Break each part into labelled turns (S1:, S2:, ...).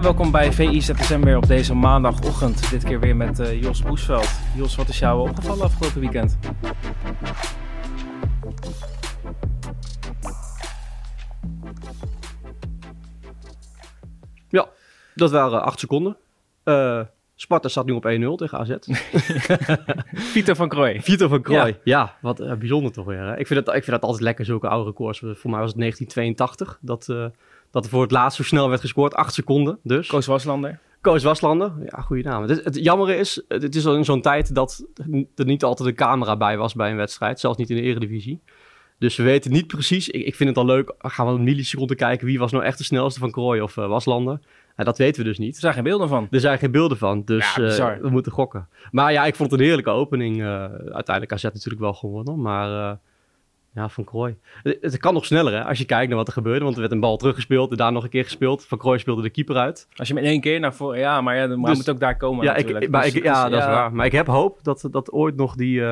S1: Welkom bij VI ZSM weer op deze maandagochtend. Dit keer weer met uh, Jos Boesveld. Jos, wat is jou opgevallen afgelopen weekend?
S2: Ja, dat waren acht seconden. Uh, Sparta staat nu op 1-0 tegen AZ.
S1: Vito van Krooi.
S2: Vito van Krooi, ja. ja wat uh, bijzonder toch weer. Hè? Ik, vind dat, ik vind dat altijd lekker, zulke oude records. Voor mij was het 1982 dat, uh, dat er voor het laatst zo snel werd gescoord. Acht seconden dus.
S1: Koos Waslander.
S2: Koos Waslander, ja, goede naam. Het, het jammer is, het is al in zo'n tijd dat er niet altijd een camera bij was bij een wedstrijd. Zelfs niet in de eredivisie. Dus we weten niet precies. Ik, ik vind het al leuk. Gaan we een milliseconde kijken. Wie was nou echt de snelste van Krooi of uh, Waslander? Ja, dat weten we dus niet.
S1: Er zijn geen beelden van.
S2: Er zijn geen beelden van, dus ja, uh, we moeten gokken. Maar ja, ik vond het een heerlijke opening. Uh, uiteindelijk AZ natuurlijk wel gewonnen, maar uh, ja, Van Krooi. Het, het, kan nog sneller hè, als je kijkt naar wat er gebeurde, want er werd een bal teruggespeeld en daar nog een keer gespeeld. Van Krooi speelde de keeper uit.
S1: Als je met één keer naar voren, ja, maar ja, dan dus, moet ook daar komen
S2: ja,
S1: natuurlijk.
S2: Ik, maar dus, ik, ja, dus, dat is waar. Maar ik heb hoop dat, dat ooit nog die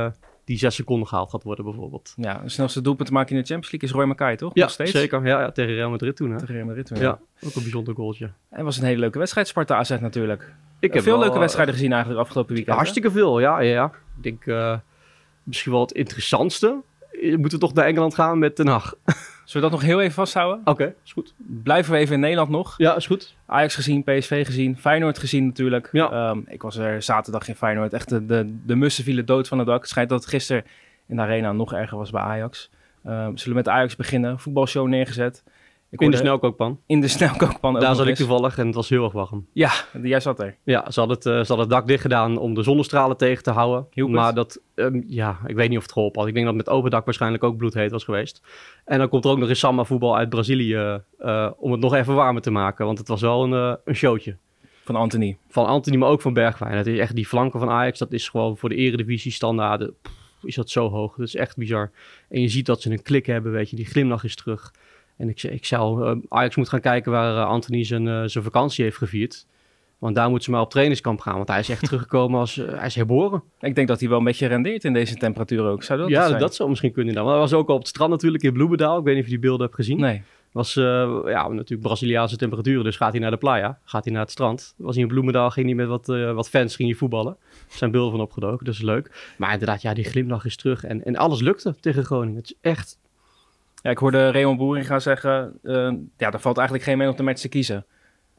S2: die zes seconden gehaald gaat worden bijvoorbeeld.
S1: Ja, de snelste doelpunt te maken in de Champions League is Roy Mackay, toch?
S2: Ja,
S1: Nog steeds?
S2: zeker. Ja, ja, tegen Real Madrid toen. Hè?
S1: Tegen Real Madrid toen,
S2: ja. ja. Ook een bijzonder goaltje.
S1: En was een hele leuke wedstrijd, Sparta AZ natuurlijk. Ik heb veel wel, leuke wedstrijden gezien eigenlijk afgelopen weekend.
S2: Hartstikke hè? veel, ja, ja, ja. Ik denk uh, misschien wel het interessantste. Moeten we toch naar Engeland gaan met Den Haag.
S1: Zullen we dat nog heel even vasthouden?
S2: Oké, okay, is goed.
S1: Blijven we even in Nederland nog.
S2: Ja, is goed.
S1: Ajax gezien, PSV gezien, Feyenoord gezien natuurlijk. Ja. Um, ik was er zaterdag in Feyenoord. Echt de, de, de mussen vielen dood van het dak. Het schijnt dat het gisteren in de arena nog erger was bij Ajax. We zullen met Ajax beginnen. Voetbalshow neergezet.
S2: Ik in de snelkookpan.
S1: In de snelkookpan.
S2: Daar zat ik toevallig en het was heel erg warm.
S1: Ja, jij zat er.
S2: Ja, ze hadden het, uh, ze hadden het dak dicht gedaan om de zonnestralen tegen te houden. Maar dat, um, ja, ik weet niet of het geholpen had. Ik denk dat met open dak waarschijnlijk ook bloedheet was geweest. En dan komt er ook nog eens Samba voetbal uit Brazilië uh, om het nog even warmer te maken. Want het was wel een, uh, een showtje.
S1: Van Anthony.
S2: Van Anthony, maar ook van Bergwijn. Het is echt die flanken van Ajax, dat is gewoon voor de eredivisie standaarden. Pff, is dat zo hoog. Dat is echt bizar. En je ziet dat ze een klik hebben, weet je. Die glimlach is terug. En ik, ik zou... Uh, Ajax moet gaan kijken waar uh, Anthony zijn, uh, zijn vakantie heeft gevierd. Want daar moeten ze maar op trainingskamp gaan. Want hij is echt teruggekomen als... hij is herboren.
S1: Ik denk dat hij wel een beetje rendeert in deze temperatuur ook. Zou dat
S2: ja,
S1: zijn?
S2: dat zou misschien kunnen. Dan. Maar hij was ook al op het strand natuurlijk in Bloemendaal. Ik weet niet of je die beelden hebt gezien.
S1: Nee.
S2: Was ja, natuurlijk Braziliaanse temperaturen. Dus gaat hij naar de playa. Gaat hij naar het strand. Was hij in Bloemendaal. Ging hij met wat, wat fans ging hij voetballen. Er zijn beelden van opgedoken. Dat is leuk. Maar inderdaad, ja, die glimlach is terug. En, en alles lukte tegen Groningen. Het is echt...
S1: Ja, ik hoorde Raymond Boering gaan zeggen... Uh, ja, er valt eigenlijk geen man op de match te kiezen.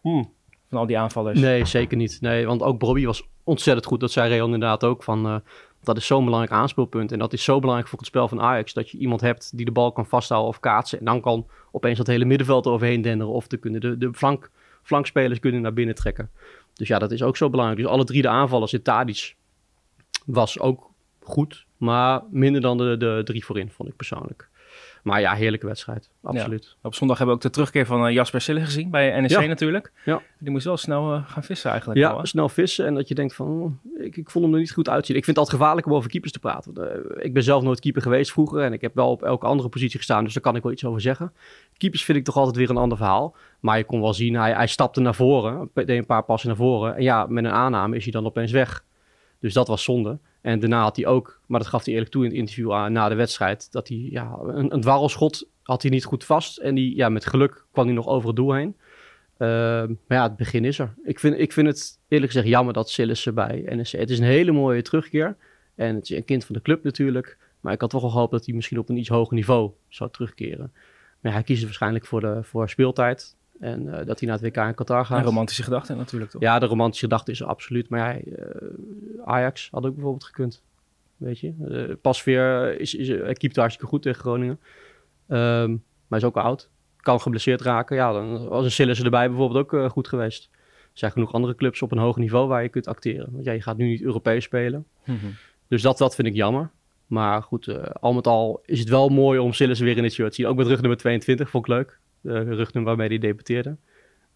S2: Hmm.
S1: Van al die aanvallers.
S2: Nee, zeker niet. Nee, want ook Bobby was ontzettend goed. Dat zei Rayon inderdaad ook. Van, uh, dat is zo'n belangrijk aanspeelpunt. En dat is zo belangrijk voor het spel van Ajax. Dat je iemand hebt die de bal kan vasthouden of kaatsen. En dan kan opeens dat hele middenveld eroverheen denderen. Of de, kunnen de, de flank, flankspelers kunnen naar binnen trekken. Dus ja, dat is ook zo belangrijk. Dus alle drie de aanvallers in Tadic was ook goed. Maar minder dan de, de drie voorin, vond ik persoonlijk. Maar ja, heerlijke wedstrijd. Absoluut.
S1: Ja. Op zondag hebben we ook de terugkeer van uh, Jasper Sille gezien bij NEC
S2: ja.
S1: natuurlijk.
S2: Ja.
S1: Die moest wel snel uh, gaan vissen eigenlijk.
S2: Ja,
S1: al,
S2: snel vissen. En dat je denkt van, oh, ik, ik vond hem er niet goed uitzien. Ik vind het altijd gevaarlijk om over keepers te praten. Uh, ik ben zelf nooit keeper geweest vroeger. En ik heb wel op elke andere positie gestaan. Dus daar kan ik wel iets over zeggen. Keepers vind ik toch altijd weer een ander verhaal. Maar je kon wel zien, hij, hij stapte naar voren. Deed een paar passen naar voren. En ja, met een aanname is hij dan opeens weg. Dus dat was zonde. En daarna had hij ook, maar dat gaf hij eerlijk toe in het interview na de wedstrijd, dat hij ja, een, een dwarrelschot had hij niet goed vast. En die, ja, met geluk kwam hij nog over het doel heen. Uh, maar ja, het begin is er. Ik vind, ik vind het eerlijk gezegd jammer dat Sillis bij NEC. Het is een hele mooie terugkeer. En het is een kind van de club natuurlijk. Maar ik had toch wel gehoopt dat hij misschien op een iets hoger niveau zou terugkeren. Maar hij kiest waarschijnlijk voor, de, voor speeltijd. En uh, dat hij naar het WK in Qatar gaat.
S1: Een romantische gedachte natuurlijk toch?
S2: Ja, de romantische gedachte is er absoluut. Maar ja, uh, Ajax had ook bijvoorbeeld gekund. Weet je, uh, Pasveer is, is, hij keept hartstikke goed tegen Groningen. Um, maar is ook oud. Kan geblesseerd raken. Ja, dan was een Sillissen erbij bijvoorbeeld ook uh, goed geweest. Er zijn genoeg andere clubs op een hoog niveau waar je kunt acteren. Want ja, je gaat nu niet Europees spelen.
S1: Mm -hmm.
S2: Dus dat, dat vind ik jammer. Maar goed, uh, al met al is het wel mooi om Sillissen weer in het shirt te zien. Ook met rug nummer 22, vond ik leuk. De rugnummer waarmee hij debuteerde.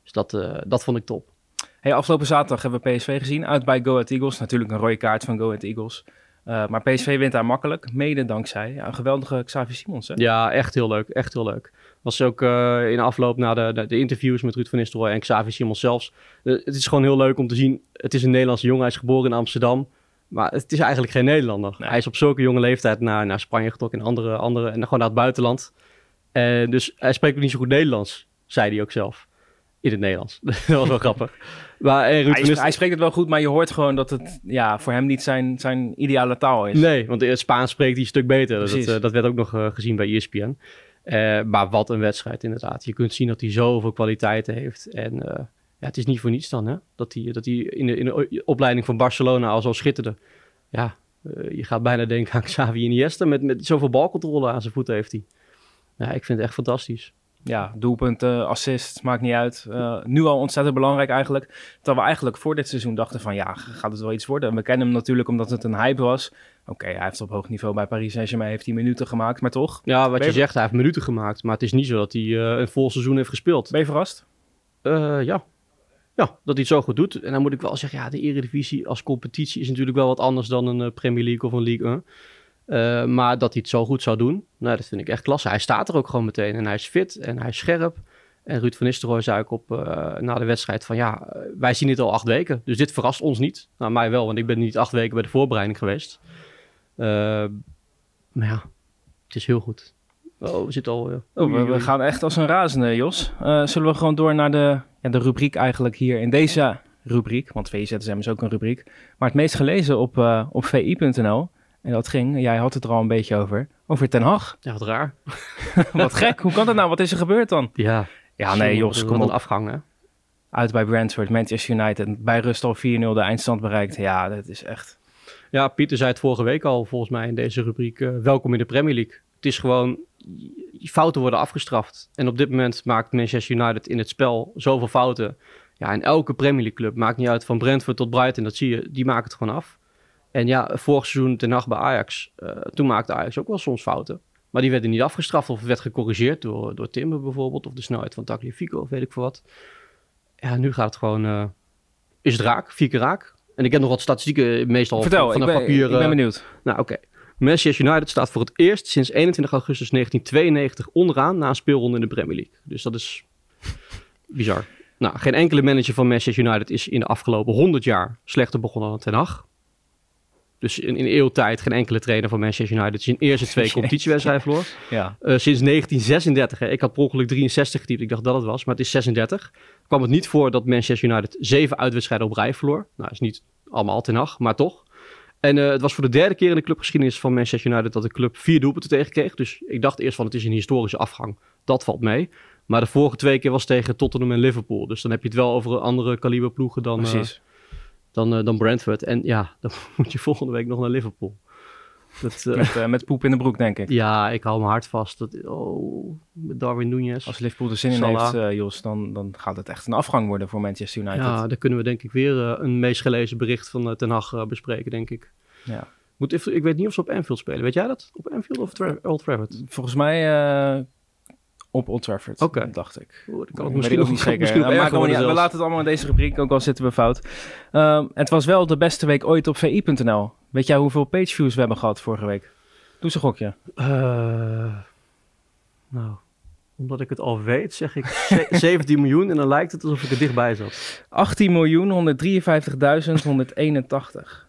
S2: Dus dat, uh, dat vond ik top.
S1: Hey, afgelopen zaterdag hebben we PSV gezien. Uit bij Go Ahead Eagles. Natuurlijk een rode kaart van Go Ahead Eagles. Uh, maar PSV wint daar makkelijk, mede dankzij ja, een geweldige Xavi Simons. Hè?
S2: Ja, echt heel leuk. Echt heel leuk. Was ook uh, in afloop na de, de, de, interviews met Ruud van Nistelrooy en Xavi Simons zelfs. Uh, het is gewoon heel leuk om te zien. Het is een Nederlandse jongen. Hij is geboren in Amsterdam. Maar het is eigenlijk geen Nederlander. Nee. Hij is op zulke jonge leeftijd naar, naar Spanje getrokken en andere, andere en gewoon naar het buitenland. En dus hij spreekt ook niet zo goed Nederlands, zei hij ook zelf. In het Nederlands. dat was wel grappig.
S1: Maar, eh, Ruud hij, hij, spreekt het wel goed, maar je hoort gewoon dat het ja, voor hem niet zijn, zijn ideale taal is.
S2: Nee, want in het Spaans spreekt hij een stuk beter. Dat, uh, dat werd ook nog uh, gezien bij ESPN. Uh, maar wat een wedstrijd inderdaad. Je kunt zien dat hij zoveel kwaliteiten heeft. En ja, het is niet voor niets dan hè? dat hij, dat hij in, de, in de opleiding van Barcelona al zo schitterde. Ja, je gaat bijna denken aan Xavi Iniesta met, met zoveel balcontrole aan zijn voeten heeft hij. Ja, ik vind het echt fantastisch
S1: ja, doelpunten, assists, maakt niet uit. Uh, nu al ontzettend belangrijk eigenlijk. Terwijl we eigenlijk voor dit seizoen dachten van ja, gaat het wel iets worden? We kennen hem natuurlijk omdat het een hype was. Oké, hij heeft op hoog niveau bij Paris Saint-Germain heeft hij minuten gemaakt, maar toch?
S2: Ja, wat je, zegt, hij heeft minuten gemaakt. Maar het is niet zo dat hij uh, een vol seizoen heeft gespeeld.
S1: Ben je verrast?
S2: Uh, ja. Ja, dat hij het zo goed doet. En dan moet ik wel zeggen, ja, de Eredivisie als competitie is natuurlijk wel wat anders dan een Premier League of een League 1. Uh, maar dat hij het zo goed zou doen, nou, dat vind ik echt klasse. Hij staat er ook gewoon meteen en hij is fit en hij is scherp. En Ruud van Nistelrooy zei ook op, uh, na de wedstrijd van ja, wij zien dit al acht weken. Dus dit verrast ons niet. Nou, mij wel, want ik ben niet acht weken bij de voorbereiding geweest. Uh, maar ja, het is heel goed. Oh, we zitten al...
S1: Oh, we, gaan echt als een razende, Jos. zullen we gewoon door naar de, ja, de rubriek eigenlijk hier in deze rubriek. Want VZSM is ook een rubriek. Maar het meest gelezen op, op vi.nl en dat ging, jij had het er al een beetje over, over Ten Hag.
S2: Ja, wat raar.
S1: wat gek, hoe kan dat nou? Wat is er gebeurd dan?
S2: Ja,
S1: ja nee Jos, kom
S2: op. afgang hè?
S1: Uit bij Brentford, Manchester United, bij rust al 4-0 de eindstand bereikt. Ja, dat is echt...
S2: Ja, Pieter zei het vorige week al volgens mij in deze rubriek, uh, welkom in de Premier League. Het is gewoon, fouten worden afgestraft. En op dit moment maakt Manchester United in het spel zoveel fouten. Ja, en elke Premier League club, maakt niet uit van Brentford tot Brighton, dat zie je, die maken het gewoon af. En ja, vorig seizoen ten nacht bij Ajax, uh, toen maakte Ajax ook wel soms fouten. Maar die werden niet afgestraft of werd gecorrigeerd door, door Timber bijvoorbeeld. Of de snelheid van Tagliafico of weet ik veel wat. Ja, nu gaat het gewoon... Uh, is het raak, vier keer raak. En ik heb nog wat statistieken meestal
S1: Vertel, van,
S2: van
S1: papier. Ik ben eh, benieuwd.
S2: Nou, oké. Okay. Manchester United staat voor het eerst sinds 21 augustus 1992 onderaan na een speelronde in de Premier League. Dus dat is bizar. Nou, geen enkele manager van Manchester United is in de afgelopen 100 jaar slechter begonnen dan Ten Hag. Dus in, in eeuwtijd geen enkele trainer van Manchester United zijn eerste twee competitiewedstrijden verloor.
S1: Ja.
S2: Uh, sinds 1936, hè, ik had per ongeluk 63 getypt, ik dacht dat het was, maar het is 36. Kwam het niet voor dat Manchester United zeven uitwedstrijden op rij verloor. Nou, is niet allemaal ten nacht, maar toch. En uh, het was voor de derde keer in de clubgeschiedenis van Manchester United dat de club vier doelpunten tegenkreeg. Dus ik dacht eerst van het is een historische afgang. Dat valt mee. Maar de vorige twee keer was tegen Tottenham en Liverpool. Dus dan heb je het wel over andere kaliber ploegen dan, uh, dan, uh, dan Brentford. En ja, dan moet je volgende week nog naar Liverpool.
S1: Dat, uh, met, uh, met, poep in de broek, denk ik.
S2: Ja, ik hou mijn hart vast. Dat, oh, Darwin Nunez.
S1: Als Liverpool er zin in heeft, Jos, dan, dan gaat het echt een afgang worden voor Manchester United.
S2: Ja, daar kunnen we denk ik weer een meest gelezen bericht van Ten Hag bespreken, denk ik.
S1: Ja.
S2: Moet ik weet niet of ze op Anfield spelen. Weet jij dat? Op Anfield of Tra Old Trafford?
S1: Volgens mij op Old Trafford,
S2: okay.
S1: dacht ik.
S2: Oeh, dat kan ik misschien ook niet zeker.
S1: Uh, we laten het allemaal in deze rubriek, ook al zitten we fout. Uh, het was wel de beste week ooit op vi.nl. Weet jij hoeveel pageviews we hebben gehad vorige week? Doe een gokje.
S2: Uh, nou, omdat ik het al weet, zeg ik 17 miljoen en dan lijkt het alsof ik er dichtbij zat.
S1: 18 miljoen 153.181.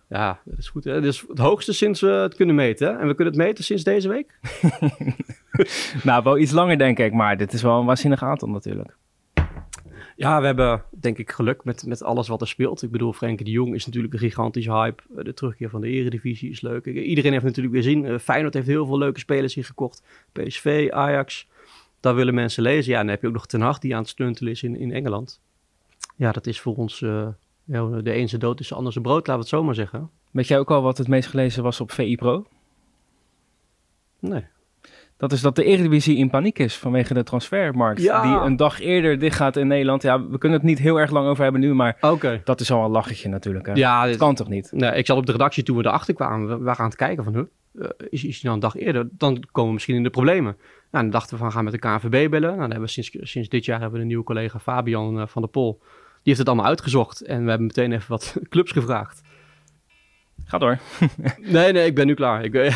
S2: Ja, dat is goed. Hè? Dat is het hoogste sinds we het kunnen meten. Hè? En we kunnen het meten sinds deze week?
S1: nou, wel iets langer denk ik, maar dit is wel een waanzinnig aantal natuurlijk.
S2: Ja, we hebben denk ik geluk met, met alles wat er speelt. Ik bedoel, Frenkie de Jong is natuurlijk een gigantische hype. Eh, de terugkeer van de eredivisie is leuk. Iedereen heeft natuurlijk weer zien. Uh, Feyenoord heeft heel veel leuke spelers hier gekocht. PSV, Ajax. Daar willen mensen lezen. Ja, en dan heb je ook nog Ten Hag die aan het stuntelen is in, in Engeland. Ja, dat is voor ons... Uh, ja, de ene dood is de ander zijn brood, laten we het zo maar zeggen.
S1: Weet jij ook al wat het meest gelezen was op VI Pro?
S2: Nee.
S1: Dat is dat de Eredivisie in paniek is vanwege de transfermarkt.
S2: Ja.
S1: Die een dag eerder dicht gaat in Nederland. Ja, we kunnen het niet heel erg lang over hebben nu, maar
S2: okay.
S1: dat is al een lachetje natuurlijk. Hè?
S2: Ja,
S1: dat kan toch niet?
S2: Nee, ik zat op de redactie toen we erachter kwamen. We waren aan het kijken van, huh, uh, is, is hij nou een dag eerder? Dan komen we misschien in de problemen. Nou, dan dachten we van, gaan met de KNVB bellen. Nou, dan hebben we sinds, sinds dit jaar hebben we een nieuwe collega Fabian uh, van der Pol. Die heeft het allemaal uitgezocht. En we hebben meteen even wat clubs gevraagd.
S1: Ga door.
S2: nee, nee, ik ben nu klaar. Ik, nee,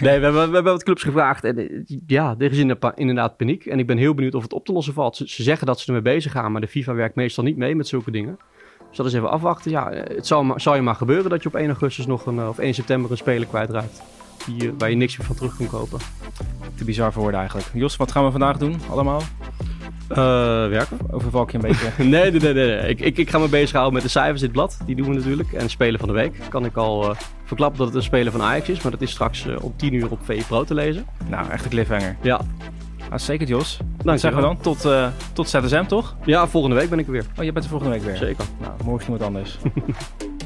S2: we hebben, we hebben wat clubs gevraagd. En eh, ja, er is inderdaad paniek. En ik ben heel benieuwd of het op te lossen valt. Ze, ze, zeggen dat ze ermee bezig gaan, maar de FIFA werkt meestal niet mee met zulke dingen. Dus dat is even afwachten. Ja, het zal, zal je maar gebeuren dat je op 1 augustus nog een, of 1 september een speler kwijtraakt. Die, waar je niks meer van terug kunt kopen.
S1: Te bizar voor woorden eigenlijk. Jos, wat gaan we vandaag doen allemaal?
S2: Uh, werken.
S1: Overval ik je een beetje?
S2: nee, nee, nee. nee. Ik, ik, ik ga me bezighouden met de cijfers in het blad. Die doen we natuurlijk. En Spelen van de Week. Kan ik al uh, verklappen dat het een Speler van Ajax is. Maar dat is straks uh, om 10 uur op VE Pro te lezen.
S1: Nou, echt een cliffhanger.
S2: Ja.
S1: Zeker, Jos.
S2: Dank
S1: zeggen we dan. Tot, uh, tot ZSM, toch?
S2: Ja, volgende week ben ik er weer.
S1: Oh, je bent er volgende week weer?
S2: Zeker.
S1: Nou, morgen iemand anders.